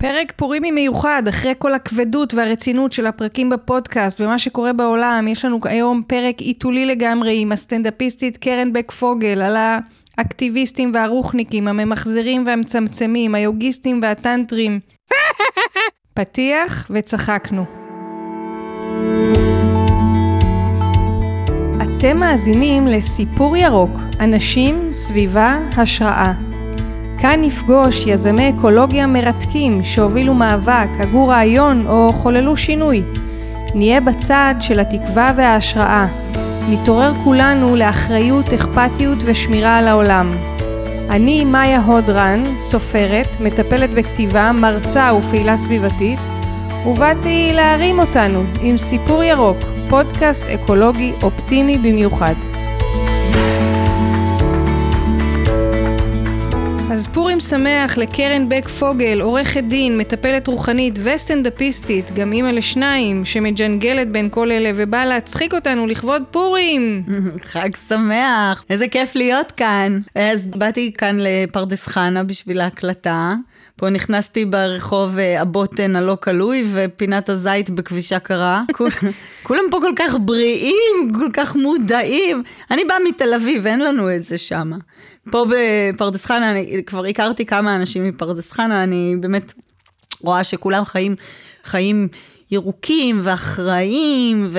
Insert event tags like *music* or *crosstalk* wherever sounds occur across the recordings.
פרק פורימי מיוחד, אחרי כל הכבדות והרצינות של הפרקים בפודקאסט ומה שקורה בעולם, יש לנו היום פרק עיתולי לגמרי עם הסטנדאפיסטית קרן בק פוגל על האקטיביסטים והרוחניקים, הממחזרים והמצמצמים, היוגיסטים והטנטרים. *laughs* פתיח וצחקנו. אתם מאזינים לסיפור ירוק, אנשים, סביבה, השראה. כאן נפגוש יזמי אקולוגיה מרתקים שהובילו מאבק, הגו רעיון או חוללו שינוי. נהיה בצד של התקווה וההשראה. נתעורר כולנו לאחריות, אכפתיות ושמירה על העולם. אני מאיה הודרן, סופרת, מטפלת בכתיבה, מרצה ופעילה סביבתית, ובאתי להרים אותנו עם סיפור ירוק, פודקאסט אקולוגי אופטימי במיוחד. אז פורים שמח לקרן בק פוגל, עורכת דין, מטפלת רוחנית וסטנדאפיסטית, גם אימא לשניים, שמג'נגלת בין כל אלה ובאה להצחיק אותנו לכבוד פורים. *laughs* חג שמח, איזה כיף להיות כאן. אז באתי כאן לפרדס חנה בשביל ההקלטה. פה נכנסתי ברחוב אה, הבוטן הלא כלוי ופינת הזית בכבישה קרה. *laughs* כולם פה כל כך בריאים, כל כך מודעים. אני באה מתל אביב, אין לנו את זה שמה. פה בפרדס חנה, אני כבר הכרתי כמה אנשים מפרדס חנה, אני באמת רואה שכולם חיים, חיים ירוקים ואחראיים,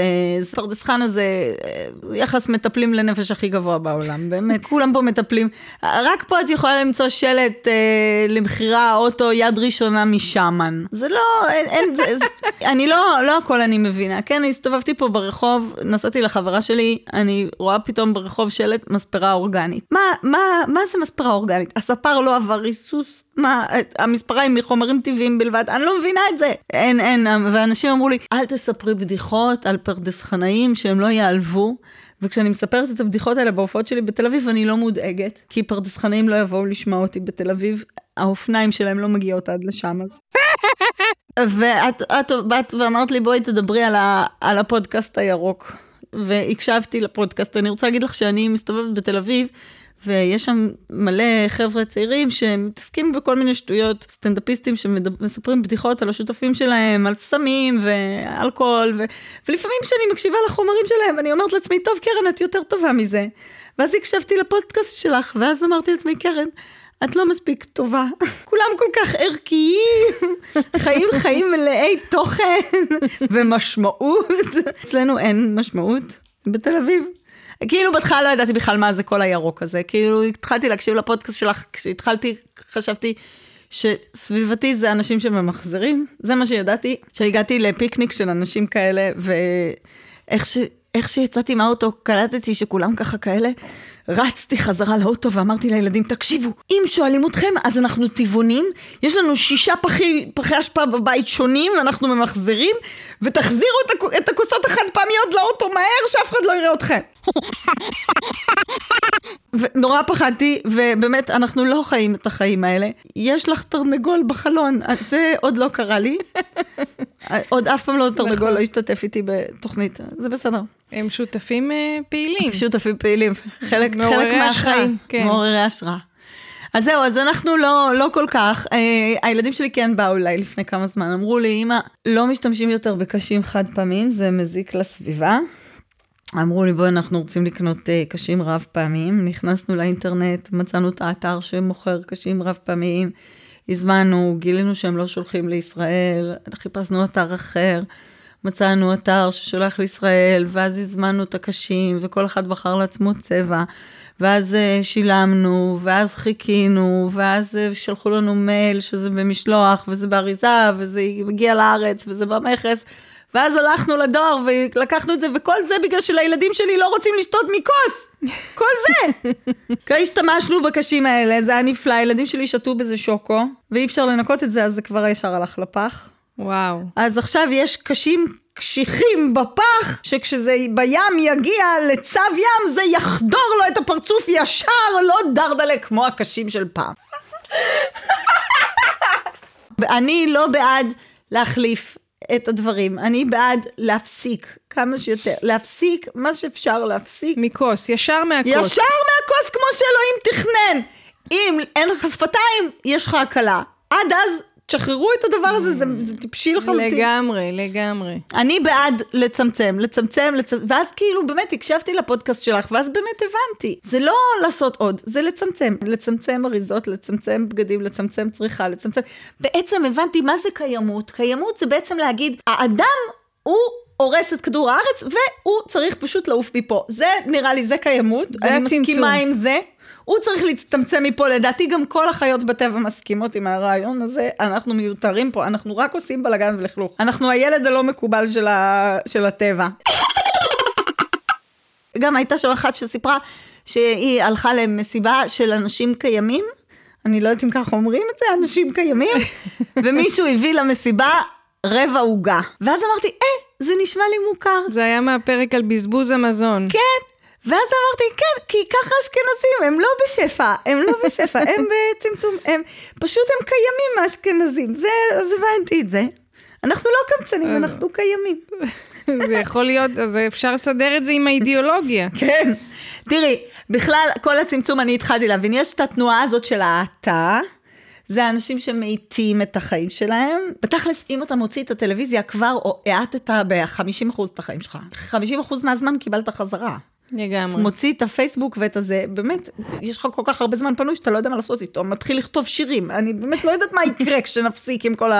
ופרדס חנה זה אה, יחס מטפלים לנפש הכי גבוה בעולם, באמת, כולם פה מטפלים. רק פה את יכולה למצוא שלט אה, למכירה אוטו יד ראשונה משמן. זה לא, אין, אין זה, זה, אני לא, לא הכל אני מבינה, כן, הסתובבתי פה ברחוב, נסעתי לחברה שלי, אני רואה פתאום ברחוב שלט מספרה אורגנית. מה, מה, מה זה מספרה אורגנית? הספר לא עבר ריסוס? מה, המספרה היא מחומרים טבעיים בלבד? אני לא מבינה את זה. אין, אין, ואנשים... אנשים אמרו לי, אל תספרי בדיחות על פרדס חנאים שהם לא ייעלבו. וכשאני מספרת את הבדיחות האלה בהופעות שלי בתל אביב, אני לא מודאגת, כי פרדס חנאים לא יבואו לשמוע אותי בתל אביב, האופניים שלהם לא מגיעות עד לשם אז. *laughs* ואת את באת ואמרת לי, בואי תדברי על, ה, על הפודקאסט הירוק. והקשבתי לפודקאסט, אני רוצה להגיד לך שאני מסתובבת בתל אביב, ויש שם מלא חבר'ה צעירים שמתעסקים בכל מיני שטויות, סטנדאפיסטים שמספרים בדיחות על השותפים שלהם, על סמים ואלכוהול, ו... ולפעמים כשאני מקשיבה לחומרים שלהם, אני אומרת לעצמי, טוב, קרן, את יותר טובה מזה. ואז הקשבתי לפודקאסט שלך, ואז אמרתי לעצמי, קרן, את לא מספיק טובה. *laughs* כולם כל כך ערכיים, *laughs* חיים חיים מלאי תוכן *laughs* ומשמעות. אצלנו אין משמעות בתל אביב. כאילו בהתחלה לא ידעתי בכלל מה זה כל הירוק הזה, כאילו התחלתי להקשיב לפודקאסט שלך, כשהתחלתי חשבתי שסביבתי זה אנשים שממחזרים, זה מה שידעתי, כשהגעתי לפיקניק של אנשים כאלה, ואיך ש... איך שיצאתי מהאוטו, קלטתי שכולם ככה כאלה, רצתי חזרה לאוטו ואמרתי לילדים, תקשיבו, אם שואלים אתכם, אז אנחנו טבעונים, יש לנו שישה פחי, פחי אשפה בבית שונים, אנחנו ממחזרים, ותחזירו את, את הכוסות החד פעמיות לאוטו מהר, שאף אחד לא יראה אתכם. *laughs* ונורא פחדתי, ובאמת, אנחנו לא חיים את החיים האלה. יש לך תרנגול בחלון, זה עוד לא קרה לי. *laughs* עוד אף פעם לא תרנגול נכון. לא השתתף איתי בתוכנית, זה בסדר. הם שותפים אה, פעילים. שותפים פעילים, חלק, חלק מהחיים, כן. מעוררי השראה. אז זהו, אז אנחנו לא, לא כל כך, אה, הילדים שלי כן באו אליי לפני כמה זמן, אמרו לי, אמא, לא משתמשים יותר בקשים חד פעמים, זה מזיק לסביבה. אמרו לי, בואי, אנחנו רוצים לקנות אה, קשים רב פעמים. נכנסנו לאינטרנט, מצאנו את האתר שמוכר קשים רב פעמים, הזמנו, גילינו שהם לא שולחים לישראל, חיפשנו אתר אחר. מצאנו אתר ששולח לישראל, ואז הזמנו את הקשים, וכל אחד בחר לעצמו צבע, ואז uh, שילמנו, ואז חיכינו, ואז uh, שלחו לנו מייל שזה במשלוח, וזה באריזה, וזה מגיע לארץ, וזה במכס, ואז הלכנו לדואר ולקחנו את זה, וכל זה בגלל שלילדים שלי לא רוצים לשתות מכוס. כל זה. *laughs* השתמשנו בקשים האלה, זה היה נפלא, הילדים שלי שתו בזה שוקו, ואי אפשר לנקות את זה, אז זה כבר ישר הלך לפח. וואו. אז עכשיו יש קשים קשיחים בפח, שכשזה בים יגיע לצו ים, זה יחדור לו את הפרצוף ישר, לא דרדלה כמו הקשים של פעם. ואני לא בעד להחליף את הדברים, אני בעד להפסיק כמה שיותר, להפסיק מה שאפשר להפסיק. מכוס, ישר מהכוס. ישר מהכוס כמו שאלוהים תכנן. אם אין לך שפתיים, יש לך הקלה. עד אז תשחררו את הדבר הזה, זה, זה טיפשי לחלוטין. לגמרי, לגמרי. אני בעד לצמצם, לצמצם, לצמצם, ואז כאילו באמת הקשבתי לפודקאסט שלך, ואז באמת הבנתי. זה לא לעשות עוד, זה לצמצם. לצמצם אריזות, לצמצם בגדים, לצמצם צריכה, לצמצם... בעצם הבנתי מה זה קיימות. קיימות זה בעצם להגיד, האדם הוא הורס את כדור הארץ, והוא צריך פשוט לעוף מפה. זה, נראה לי, זה קיימות. זה אני הצמצום. מסכימה עם זה. הוא צריך להצטמצם מפה, לדעתי גם כל החיות בטבע מסכימות עם הרעיון הזה, אנחנו מיותרים פה, אנחנו רק עושים בלאגן ולכלוך. אנחנו הילד הלא מקובל של, ה... של הטבע. גם הייתה שם אחת שסיפרה שהיא הלכה למסיבה של אנשים קיימים, אני לא יודעת אם ככה אומרים את זה, אנשים קיימים, *laughs* ומישהו הביא למסיבה רבע עוגה. ואז אמרתי, אה, זה נשמע לי מוכר. זה היה מהפרק על בזבוז המזון. כן. ואז אמרתי, כן, כי ככה אשכנזים, הם לא בשפע, הם לא בשפע, *laughs* הם בצמצום, הם פשוט הם קיימים האשכנזים, זה, אז הבנתי את זה. אנחנו לא קמצנים, אנחנו קיימים. *laughs* זה יכול להיות, אז אפשר לסדר את זה עם האידיאולוגיה. *laughs* כן. תראי, בכלל, כל הצמצום אני התחלתי להבין, יש את התנועה הזאת של האטה, זה האנשים שמאיטים את החיים שלהם. בתכלס, אם אתה מוציא את הטלוויזיה, כבר האטת ב-50% את החיים שלך. 50% מהזמן קיבלת חזרה. לגמרי. מוציא את הפייסבוק ואת הזה, באמת, יש לך כל כך הרבה זמן פנוי שאתה לא יודע מה לעשות איתו, מתחיל לכתוב שירים, אני באמת לא יודעת מה יקרה *laughs* כשנפסיק עם כל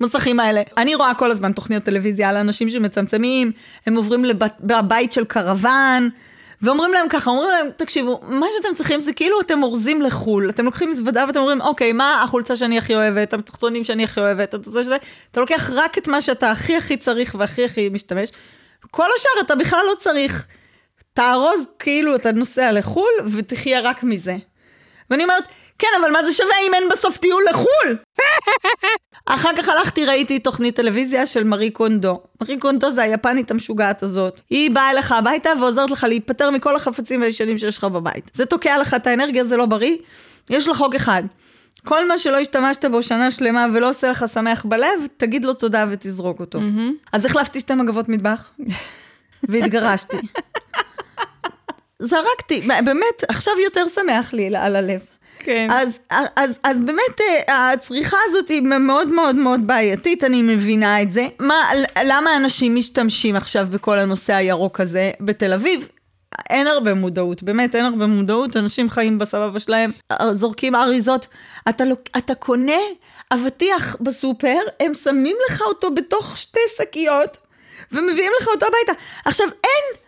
המסכים האלה. אני רואה כל הזמן תוכניות טלוויזיה על אנשים שמצמצמים, הם עוברים לבית של קרוון, ואומרים להם ככה, אומרים להם, תקשיבו, מה שאתם צריכים זה כאילו אתם אורזים לחו"ל, אתם לוקחים מזוודה ואתם אומרים, אוקיי, מה החולצה שאני הכי אוהבת, התחתונים שאני הכי אוהבת, אתה, זה, אתה לוקח רק את מה שאתה הכי הכי צריך והכי הכי משתמש, כל השאר אתה בכלל לא צריך. תארוז כאילו אתה נוסע לחו"ל ותחיה רק מזה. ואני אומרת, כן, אבל מה זה שווה אם אין בסוף טיול לחו"ל? *laughs* אחר כך הלכתי, ראיתי תוכנית טלוויזיה של מארי קונדו. מארי קונדו זה היפנית המשוגעת הזאת. היא באה אליך הביתה ועוזרת לך להיפטר מכל החפצים הישנים שיש לך בבית. זה תוקע לך את האנרגיה, זה לא בריא. יש לך חוק אחד. כל מה שלא השתמשת בו שנה שלמה ולא עושה לך שמח בלב, תגיד לו תודה ותזרוק אותו. Mm-hmm. אז החלפתי שתי מגבות מטבח, *laughs* והתגרשתי. זרקתי, באמת, עכשיו יותר שמח לי על הלב. כן. אז, אז, אז באמת הצריכה הזאת היא מאוד מאוד מאוד בעייתית, אני מבינה את זה. מה, למה אנשים משתמשים עכשיו בכל הנושא הירוק הזה בתל אביב? אין הרבה מודעות, באמת אין הרבה מודעות, אנשים חיים בסבבה שלהם, זורקים אריזות. אתה, לא, אתה קונה אבטיח בסופר, הם שמים לך אותו בתוך שתי שקיות ומביאים לך אותו הביתה. עכשיו אין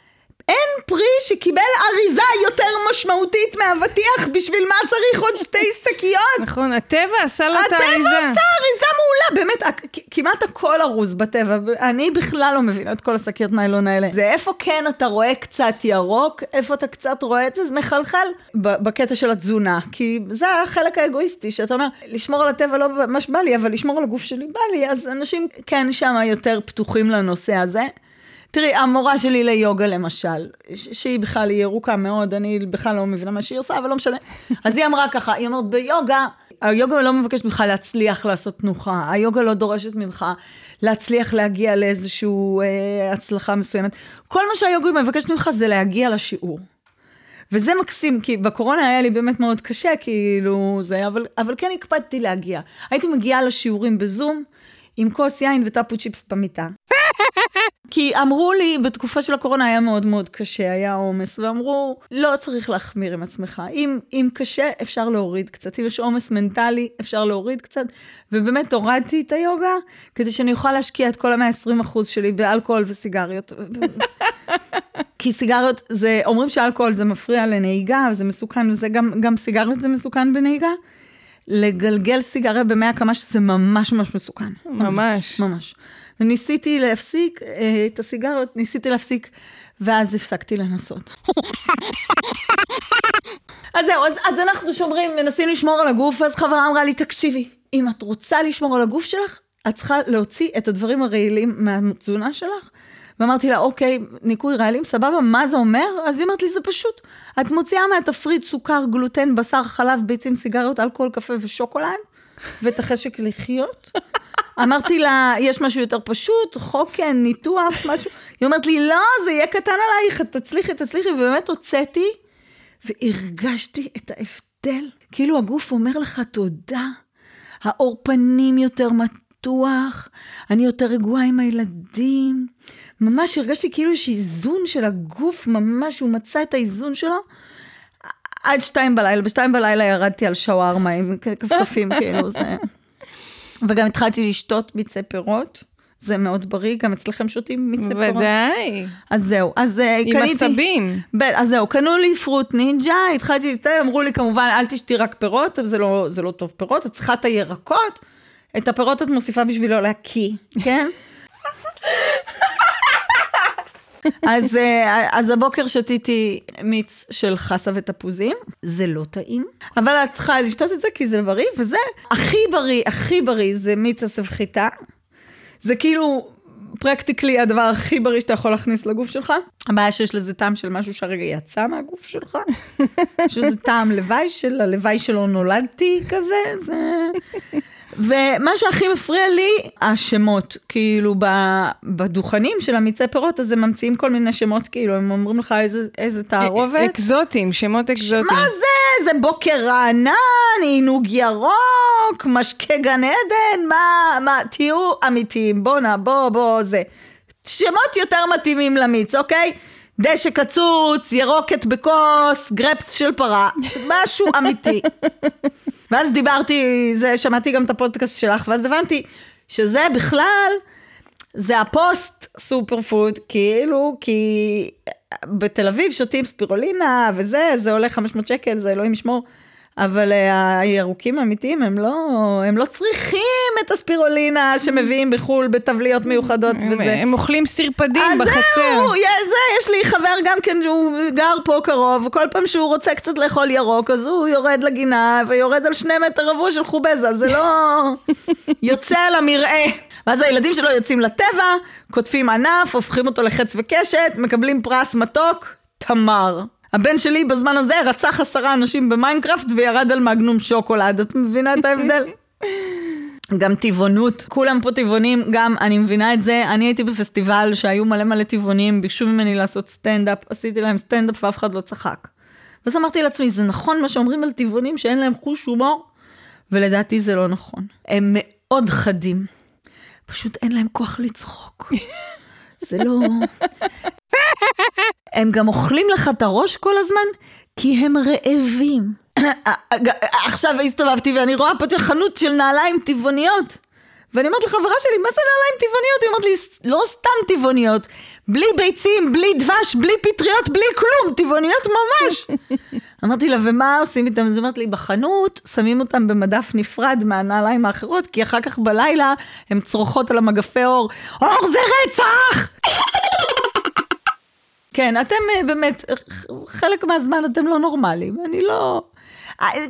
אין פרי שקיבל אריזה יותר משמעותית מאבטיח, בשביל מה צריך עוד שתי *laughs* שקיות? נכון, הטבע עשה לו את האריזה. הטבע עשה אריזה מעולה, באמת, כמעט הכל ארוז בטבע, אני בכלל לא מבינה את כל השקיות ניילון האלה. זה איפה כן אתה רואה קצת ירוק, איפה אתה קצת רואה את זה, זה מחלחל בקטע של התזונה, כי זה החלק האגואיסטי, שאתה אומר, לשמור על הטבע לא ממש בא לי, אבל לשמור על הגוף שלי בא לי, אז אנשים כן שם יותר פתוחים לנושא הזה. תראי, המורה שלי ליוגה למשל, שהיא בכלל היא ירוקה מאוד, אני בכלל לא מבינה מה שהיא עושה, אבל לא משנה. אז היא אמרה ככה, היא אומרת, ביוגה, היוגה לא מבקשת ממך להצליח לעשות תנוחה, היוגה לא דורשת ממך להצליח להגיע לאיזושהי אה, הצלחה מסוימת. כל מה שהיוגה מבקשת ממך זה להגיע לשיעור. וזה מקסים, כי בקורונה היה לי באמת מאוד קשה, כאילו, זה, אבל, אבל כן הקפדתי להגיע. הייתי מגיעה לשיעורים בזום, עם כוס יין וטאפו צ'יפס במיטה. כי אמרו לי, בתקופה של הקורונה היה מאוד מאוד קשה, היה עומס, ואמרו, לא צריך להחמיר עם עצמך. אם, אם קשה, אפשר להוריד קצת. אם יש עומס מנטלי, אפשר להוריד קצת. ובאמת הורדתי את היוגה, כדי שאני אוכל להשקיע את כל ה-120% שלי באלכוהול וסיגריות. *laughs* כי סיגריות, זה, אומרים שאלכוהול זה מפריע לנהיגה, וזה מסוכן, וזה גם, גם סיגריות זה מסוכן בנהיגה. לגלגל סיגריה במאה קמ"ש זה ממש ממש מסוכן. ממש. ממש. וניסיתי להפסיק אה, את הסיגריות, ניסיתי להפסיק, ואז הפסקתי לנסות. אז זהו, אז, אז אנחנו שומרים, מנסים לשמור על הגוף, אז חברה אמרה לי, תקשיבי, אם את רוצה לשמור על הגוף שלך, את צריכה להוציא את הדברים הרעילים מהתזונה שלך. ואמרתי לה, אוקיי, ניקוי רעלים, סבבה, מה זה אומר? אז היא אומרת לי, זה פשוט. את מוציאה מהתפריט סוכר, גלוטן, בשר, חלב, ביצים, סיגריות, אלכוהול, קפה ושוקולד, ואת החשק לחיות. *laughs* אמרתי לה, יש משהו יותר פשוט, חוקן, ניתוח, משהו. היא אומרת לי, לא, זה יהיה קטן עלייך, תצליחי, תצליחי, ובאמת הוצאתי, והרגשתי את ההבדל. כאילו הגוף אומר לך תודה. העור פנים יותר מתוח, אני יותר רגועה עם הילדים. ממש הרגשתי כאילו יש איזון של הגוף, ממש הוא מצא את האיזון שלו. עד שתיים בלילה, בשתיים בלילה ירדתי על שווארמה עם כפכפים, *laughs* כאילו זה... וגם התחלתי לשתות מיצי פירות. זה מאוד בריא, גם אצלכם שותים מיצי פירות. ודאי. אז זהו, אז אה, עם קניתי... עשבים. ב- אז זהו, קנו לי פרוט נינג'ה, התחלתי אמרו לי כמובן, אל תשתי רק פירות, זה לא, זה לא טוב פירות, את צריכה את הירקות, את הפירות את מוסיפה בשביל לא להקיא, כן? אז, אה, אז הבוקר שתיתי מיץ של חסה ותפוזים, זה לא טעים, אבל את צריכה לשתות את זה כי זה בריא, וזה הכי בריא, הכי בריא זה מיץ עשב. זה כאילו פרקטיקלי הדבר הכי בריא שאתה יכול להכניס לגוף שלך. הבעיה שיש לזה טעם של משהו שהרגע יצא מהגוף שלך, *laughs* שזה טעם לוואי של הלוואי שלא נולדתי כזה, זה... ומה שהכי מפריע לי, השמות, כאילו בדוכנים של המיצי פירות, אז הם ממציאים כל מיני שמות, כאילו, הם אומרים לך איזה, איזה תערובת. אקזוטיים, שמות אקזוטיים. מה זה? זה בוקר רענן, עינוג ירוק, משקה גן עדן, מה, מה, תהיו אמיתיים, בואנה, בוא, בוא, זה. שמות יותר מתאימים למיץ, אוקיי? דשא קצוץ, ירוקת בכוס, גרפס של פרה, משהו אמיתי. *laughs* ואז דיברתי, זה, שמעתי גם את הפודקאסט שלך, ואז הבנתי שזה בכלל, זה הפוסט super food, כאילו, כי בתל אביב שותים ספירולינה וזה, זה עולה 500 שקל, זה אלוהים ישמור. אבל אה, הירוקים האמיתיים הם לא, הם לא צריכים את הספירולינה שמביאים בחו"ל בטבליות מיוחדות הם- וזה. הם אוכלים סרפדים אז בחצר. זהו, יה- זה, יש לי חבר גם כן שהוא גר פה קרוב, וכל פעם שהוא רוצה קצת לאכול ירוק, אז הוא יורד לגינה ויורד על שני מטר רבוע של חובזה, זה לא *laughs* יוצא על המרעה. ואז הילדים שלו יוצאים לטבע, קוטפים ענף, הופכים אותו לחץ וקשת, מקבלים פרס מתוק, תמר. הבן שלי בזמן הזה רצח עשרה אנשים במיינקראפט וירד על מגנום שוקולד, את מבינה את ההבדל? *laughs* גם טבעונות, כולם פה טבעונים, גם אני מבינה את זה, אני הייתי בפסטיבל שהיו מלא מלא טבעונים, ביקשו ממני לעשות סטנדאפ, עשיתי להם סטנדאפ ואף אחד לא צחק. ואז אמרתי לעצמי, זה נכון מה שאומרים על טבעונים שאין להם חוש הומור? ולדעתי זה לא נכון. הם מאוד חדים, פשוט אין להם כוח לצחוק. *laughs* זה לא... הם גם אוכלים לך את הראש כל הזמן, כי הם רעבים. עכשיו הסתובבתי ואני רואה פה חנות של נעליים טבעוניות. ואני אומרת לחברה שלי, מה זה נעליים טבעוניות? היא אומרת לי, לא סתם טבעוניות, בלי ביצים, בלי דבש, בלי פטריות, בלי כלום, טבעוניות ממש. *laughs* אמרתי לה, ומה עושים איתם? אז היא אומרת לי, בחנות שמים אותם במדף נפרד מהנעליים האחרות, כי אחר כך בלילה הן צורחות על המגפי אור, אור זה רצח! *laughs* כן, אתם אה, באמת, חלק מהזמן אתם לא נורמליים, אני לא...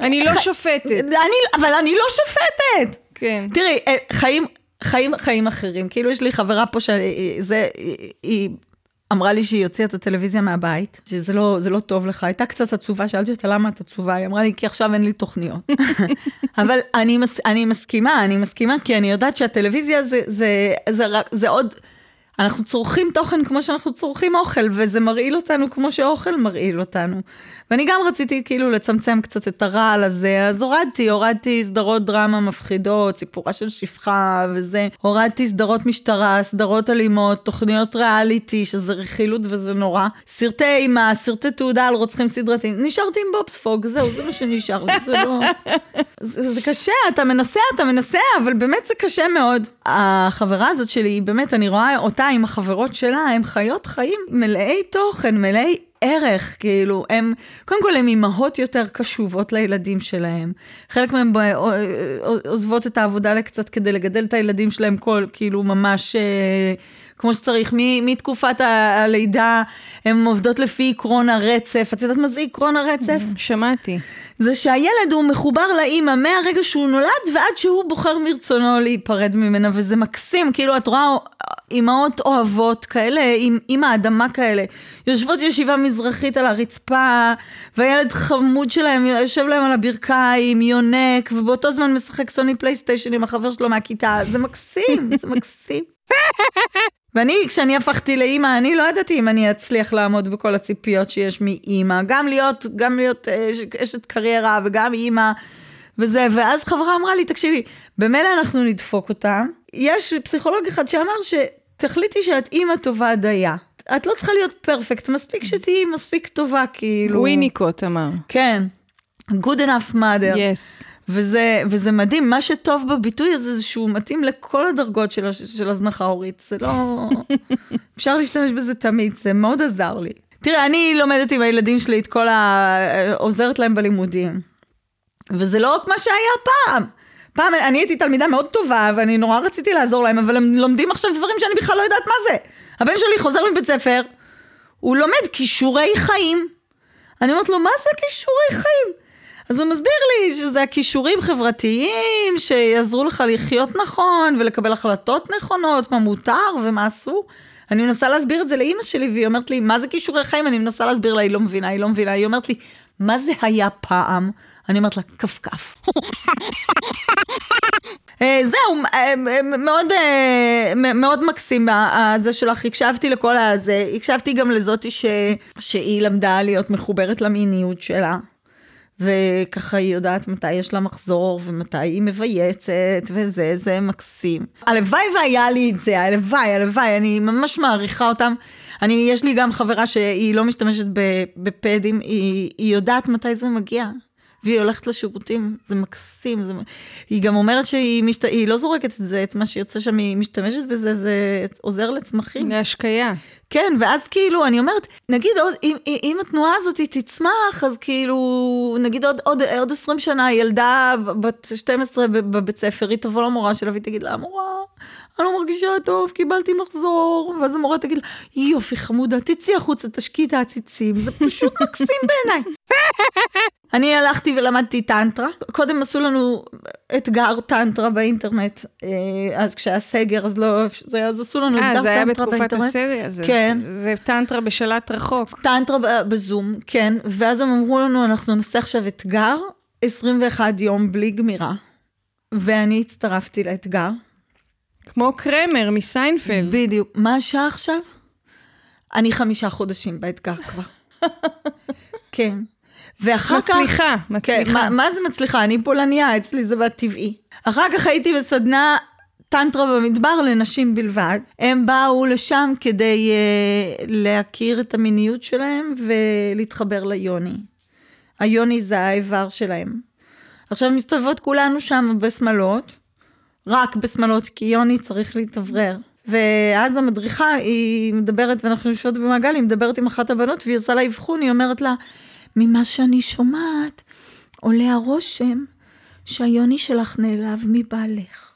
אני לא שופטת. אני, אבל אני לא שופטת. כן. תראי, אה, חיים, חיים, חיים אחרים. כאילו, יש לי חברה פה שזה, היא אמרה לי שהיא הוציאה את הטלוויזיה מהבית, שזה לא, זה לא טוב לך. הייתה קצת עצובה, שאלתי אותה למה את עצובה, היא אמרה לי, כי עכשיו אין לי תוכניות. *laughs* אבל אני, מס, אני מסכימה, אני מסכימה, כי אני יודעת שהטלוויזיה זה, זה, זה, זה, זה עוד... אנחנו צורכים תוכן כמו שאנחנו צורכים אוכל, וזה מרעיל אותנו כמו שאוכל מרעיל אותנו. ואני גם רציתי כאילו לצמצם קצת את הרעל הזה, אז הורדתי, הורדתי סדרות דרמה מפחידות, סיפורה של שפחה וזה, הורדתי סדרות משטרה, סדרות אלימות, תוכניות ריאליטי, שזה רכילות וזה נורא, סרטי אימה, סרטי תעודה על רוצחים סדרתיים, נשארתי עם בובספוג, זהו, זה מה שנשאר, זה לא... *laughs* זה, זה קשה, אתה מנסה, אתה מנסה, אבל באמת זה קשה מאוד. החברה הזאת שלי, באמת, אני רואה אותה עם החברות שלה, הם חיות חיים מלאי תוכן, מלאי ערך, כאילו, הם, קודם כל הם אימהות יותר קשובות לילדים שלהם. חלק מהם ב- עוזבות את העבודה לקצת כדי לגדל את הילדים שלהם כל, כאילו, ממש אה, כמו שצריך. מ- מתקופת הלידה, הן עובדות לפי עקרון הרצף. את יודעת מה זה עקרון הרצף? שמעתי. זה שהילד הוא מחובר לאימא מהרגע שהוא נולד ועד שהוא בוחר מרצונו להיפרד ממנה, וזה מקסים, כאילו את רואה אימהות אוהבות כאלה, עם אימא אדמה כאלה, יושבות ישיבה מזרחית על הרצפה, והילד חמוד שלהם יושב להם על הברכיים, יונק, ובאותו זמן משחק סוני פלייסטיישן עם החבר שלו מהכיתה, זה מקסים, *laughs* זה מקסים. ואני, כשאני הפכתי לאימא, אני לא ידעתי אם אני אצליח לעמוד בכל הציפיות שיש מאימא. גם להיות, גם להיות אה, אשת קריירה וגם אימא. וזה, ואז חברה אמרה לי, תקשיבי, במילא אנחנו נדפוק אותם. יש פסיכולוג אחד שאמר שתחליטי שאת אימא טובה דייה. את לא צריכה להיות פרפקט, מספיק שתהיי מספיק טובה, כאילו. וויניקוט אמר. כן. good enough mother. יס. וזה, וזה מדהים, מה שטוב בביטוי הזה זה שהוא מתאים לכל הדרגות של, של הזנחה הורית, זה לא... *laughs* אפשר להשתמש בזה תמיד, זה מאוד עזר לי. תראה, אני לומדת עם הילדים שלי את כל ה... עוזרת להם בלימודים. וזה לא מה שהיה פעם. פעם אני הייתי תלמידה מאוד טובה, ואני נורא רציתי לעזור להם, אבל הם לומדים עכשיו דברים שאני בכלל לא יודעת מה זה. הבן שלי חוזר מבית ספר, הוא לומד כישורי חיים. אני אומרת לו, מה זה כישורי חיים? אז הוא מסביר לי שזה הכישורים חברתיים שיעזרו לך לחיות נכון ולקבל החלטות נכונות, מה מותר ומה אסור. אני מנסה להסביר את זה לאימא שלי, והיא אומרת לי, מה זה כישורי חיים? אני מנסה להסביר לה, היא לא מבינה, היא לא מבינה. היא אומרת לי, מה זה היה פעם? אני אומרת לה, כפכף. *laughs* אה, זהו, אה, מאוד, אה, מאוד מקסים הזה שלך, הקשבתי לכל הזה, הקשבתי גם לזאתי ש... שהיא למדה להיות מחוברת למיניות שלה. וככה היא יודעת מתי יש לה מחזור ומתי היא מבייצת וזה, זה מקסים. הלוואי והיה לי את זה, הלוואי, הלוואי, אני ממש מעריכה אותם. אני, יש לי גם חברה שהיא לא משתמשת בפדים, היא, היא יודעת מתי זה מגיע. והיא הולכת לשירותים, זה מקסים, זה... היא גם אומרת שהיא משת... היא לא זורקת את זה, את מה שיוצא שם, היא משתמשת בזה, זה עוזר לצמחים. להשקיה. כן, ואז כאילו, אני אומרת, נגיד עוד, אם, אם התנועה הזאת תצמח, אז כאילו, נגיד עוד, עוד, עוד 20 שנה, ילדה בת 12 בב- בבית ספר, היא תבוא למורה שלה והיא תגיד לה, המורה, אני לא מרגישה טוב, קיבלתי מחזור, ואז המורה תגיד לה, יופי חמודה, תצאי החוצה, תשקיעי את העציצים, זה פשוט מקסים בעיניי. אני הלכתי ולמדתי טנטרה. קודם עשו לנו אתגר טנטרה באינטרנט, אה, אז כשהיה סגר, אז לא, זה, אז עשו לנו אה, אתגר זה היה טנטרה בתקופת באינטרנט. הסדר הזה. כן. זה, זה טנטרה בשלט רחוק. טנטרה בזום, כן, ואז הם אמרו לנו, אנחנו נעשה עכשיו אתגר, 21 יום בלי גמירה. ואני הצטרפתי לאתגר. כמו קרמר מסיינפלד. בדיוק. מה השעה עכשיו? אני חמישה חודשים באתגר כבר. *laughs* כן. ואחר כך... מצליחה, כן, מצליחה. מה, מה זה מצליחה? אני פולניה, אצלי זה בטבעי. אחר כך הייתי בסדנה טנטרה במדבר לנשים בלבד. הם באו לשם כדי uh, להכיר את המיניות שלהם ולהתחבר ליוני. היוני זה האיבר שלהם. עכשיו מסתובבות כולנו שם בשמלות, רק בשמלות, כי יוני צריך להתאוורר. ואז המדריכה, היא מדברת, ואנחנו יושבות במעגל, היא מדברת עם אחת הבנות, והיא עושה לה אבחון, היא אומרת לה, ממה שאני שומעת, עולה הרושם שהיוני שלך נעלב מבעלך.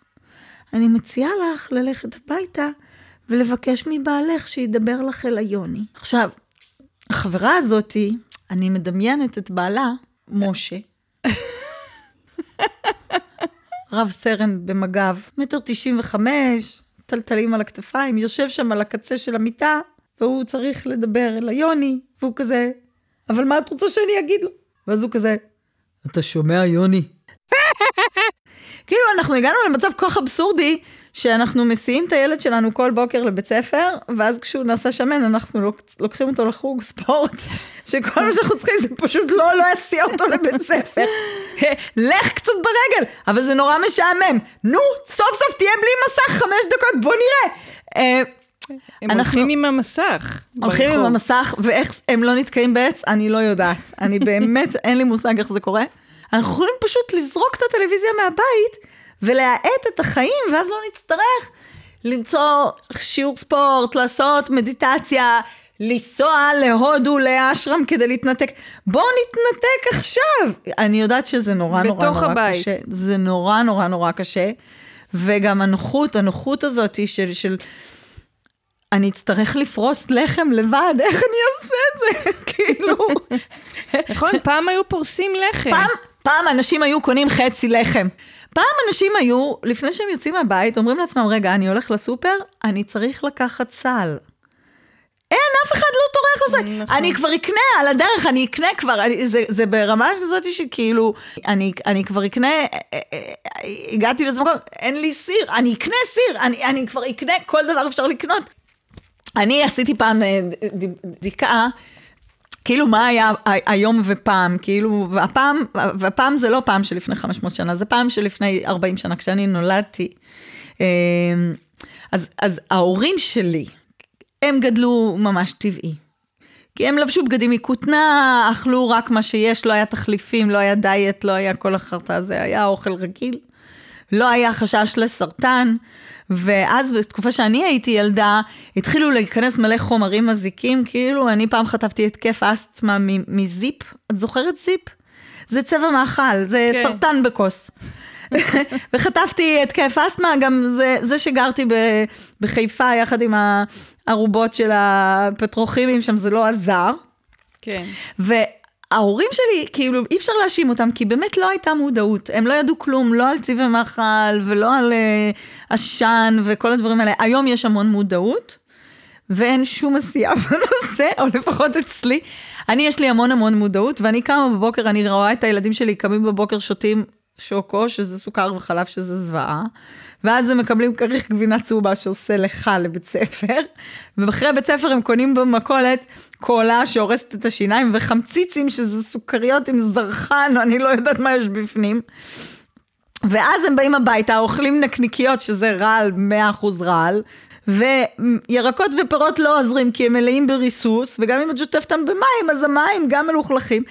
אני מציעה לך ללכת הביתה ולבקש מבעלך שידבר לך אל היוני. עכשיו, החברה הזאתי, אני מדמיינת את בעלה, משה. רב סרן במג"ב, מטר תשעים וחמש, טלטלים על הכתפיים, יושב שם על הקצה של המיטה, והוא צריך לדבר אל היוני, והוא כזה, אבל מה את רוצה שאני אגיד לו? ואז הוא כזה, אתה שומע יוני? *laughs* כאילו אנחנו הגענו למצב כל כך אבסורדי, שאנחנו מסיעים את הילד שלנו כל בוקר לבית ספר, ואז כשהוא נעשה שמן אנחנו לוק- לוקחים אותו לחוג ספורט, *laughs* שכל מה שאנחנו צריכים זה פשוט לא להסיע אותו לבית ספר. *laughs* לך קצת ברגל, אבל זה נורא משעמם. נו, סוף סוף תהיה בלי מסך חמש דקות, בוא נראה. הם אנחנו- הולכים עם המסך. הולכים עם ברחוב. המסך, ואיך הם לא נתקעים בעץ, אני לא יודעת. אני באמת, אין לי מושג איך זה קורה. אנחנו יכולים פשוט לזרוק את הטלוויזיה מהבית, ולהאט את החיים, ואז לא נצטרך למצוא שיעור ספורט, לעשות מדיטציה, לנסוע להודו, לאשרם כדי להתנתק. בואו נתנתק עכשיו. אני יודעת שזה נורא נורא נורא הבית. קשה. זה נורא נורא נורא קשה. וגם הנוחות, הנוחות הזאת של, של אני אצטרך לפרוס לחם לבד, איך אני אעשה את זה? *laughs* כאילו, נכון, פעם היו פורסים לחם. פעם, פעם אנשים היו קונים חצי לחם. פעם אנשים היו, לפני שהם יוצאים מהבית, אומרים לעצמם, רגע, אני הולך לסופר, אני צריך לקחת סל. אין, אף אחד לא טורח לזה. נכון. אני כבר אקנה על הדרך, אני אקנה כבר, אני, זה, זה ברמה כזאת שכאילו, אני, אני כבר אקנה, אה, אה, הגעתי לאיזה מקום, אין לי סיר, אני אקנה סיר, אני, אני כבר אקנה, כל דבר אפשר לקנות. אני עשיתי פעם אה, בדיקה, כאילו מה היה היום ופעם, כאילו, והפעם, והפעם זה לא פעם שלפני 500 שנה, זה פעם שלפני 40 שנה, כשאני נולדתי. אמ, אז, אז ההורים שלי, הם גדלו ממש טבעי. כי הם לבשו בגדים מכותנה, אכלו רק מה שיש, לא היה תחליפים, לא היה דיאט, לא היה כל החרטא הזה, היה אוכל רגיל. לא היה חשש לסרטן, ואז בתקופה שאני הייתי ילדה, התחילו להיכנס מלא חומרים מזיקים, כאילו אני פעם חטפתי התקף אסתמה מזיפ, את זוכרת זיפ? זה צבע מאכל, זה כן. סרטן בכוס. *laughs* וחטפתי התקף אסתמה, גם זה, זה שגרתי ב, בחיפה יחד עם הערובות של הפטרוכימים שם, זה לא עזר. כן. ההורים שלי, כאילו, אי אפשר להאשים אותם, כי באמת לא הייתה מודעות. הם לא ידעו כלום, לא על צבעי מאכל ולא על uh, עשן וכל הדברים האלה. היום יש המון מודעות, ואין שום עשייה *laughs* בנושא, או לפחות אצלי. אני, יש לי המון המון מודעות, ואני קמה בבוקר, אני רואה את הילדים שלי קמים בבוקר, שותים שוקו, שזה סוכר וחלב, שזה זוועה. ואז הם מקבלים כריך גבינה צהובה שעושה לך לבית ספר, ואחרי בית ספר הם קונים במכולת קולה שהורסת את השיניים, וחמציצים שזה סוכריות עם זרחן, אני לא יודעת מה יש בפנים. ואז הם באים הביתה, אוכלים נקניקיות, שזה רעל, 100% רעל, וירקות ופירות לא עוזרים כי הם מלאים בריסוס, וגם אם את שוטפת אותם במים, אז המים גם מלוכלכים.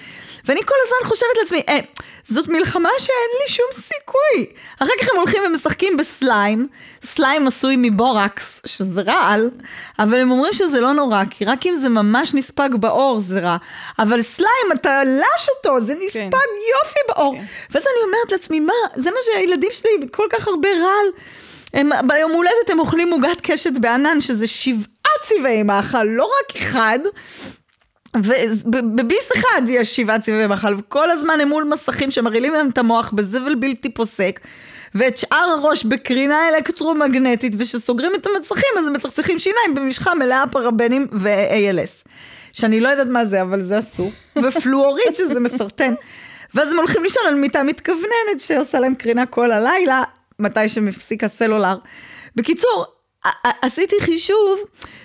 ואני כל הזמן חושבת לעצמי, אה, זאת מלחמה שאין לי שום סיכוי. אחר כך הם הולכים ומשחקים בסליים, סליים עשוי מבורקס, שזה רעל, אבל הם אומרים שזה לא נורא, כי רק אם זה ממש נספג באור זה רע. אבל סליים, אתה לש אותו, זה נספג כן. יופי באור. כן. ואז אני אומרת לעצמי, מה, זה מה שהילדים שלי, כל כך הרבה רעל. הם, ביום הולדת הם אוכלים עוגת קשת בענן, שזה שבעה צבעי מאכל, לא רק אחד, ובביס אחד יש שבעה צבעי מאכל, וכל הזמן הם מול מסכים שמרעילים להם את המוח בזבל בלתי פוסק, ואת שאר הראש בקרינה אלקטרומגנטית, וכשסוגרים את המצחים אז הם מצחצחים שיניים במשחה מלאה פרבנים ו-ALS. שאני לא יודעת מה זה, אבל זה אסור, *laughs* ופלואוריד שזה מסרטן. ואז הם הולכים לישון על מיטה מתכווננת שעושה להם קרינה כל הלילה, מתי שמפסיק הסלולר. בקיצור, עשיתי חישוב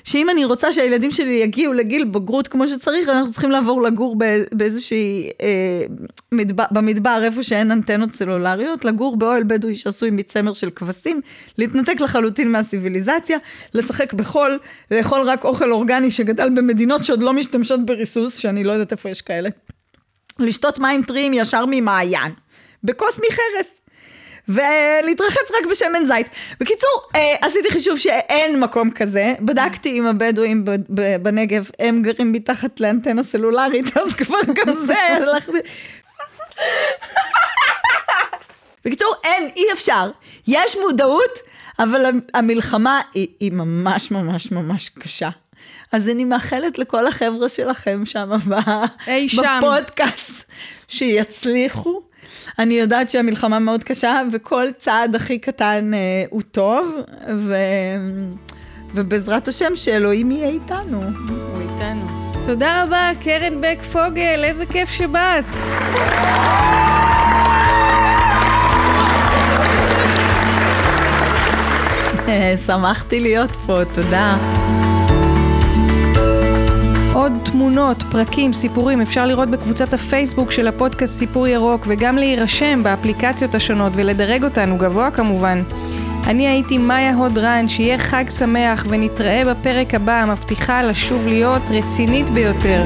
שאם אני רוצה שהילדים שלי יגיעו לגיל בגרות כמו שצריך, אנחנו צריכים לעבור לגור באיזושהי, אה, מדבר, במדבר איפה שאין אנטנות סלולריות, לגור באוהל בדואי שעשוי מצמר של כבשים, להתנתק לחלוטין מהסיביליזציה, לשחק בחול, לאכול רק אוכל אורגני שגדל במדינות שעוד לא משתמשות בריסוס, שאני לא יודעת איפה יש כאלה, לשתות מים טריים ישר ממעיין, בכוס מחרס. ולהתרחץ רק בשמן זית. בקיצור, אה, עשיתי חישוב שאין מקום כזה, בדקתי עם הבדואים בנגב, הם גרים מתחת לאנטנה סלולרית, אז כבר גם זה *laughs* הלכתי... בקיצור, אין, אי אפשר. יש מודעות, אבל המלחמה היא, היא ממש ממש ממש קשה. אז אני מאחלת לכל החבר'ה שלכם שם בפודקאסט, שיצליחו, אני יודעת שהמלחמה מאוד קשה, וכל צעד הכי קטן אה, הוא טוב, ו... ובעזרת השם שאלוהים יהיה איתנו. הוא איתנו. תודה רבה, קרן בק פוגל, איזה כיף שבאת. *laughs* שמחתי להיות פה, תודה. עוד תמונות, פרקים, סיפורים אפשר לראות בקבוצת הפייסבוק של הפודקאסט סיפור ירוק וגם להירשם באפליקציות השונות ולדרג אותנו גבוה כמובן. אני הייתי מאיה הודרן, שיהיה חג שמח ונתראה בפרק הבא, מבטיחה לשוב להיות רצינית ביותר.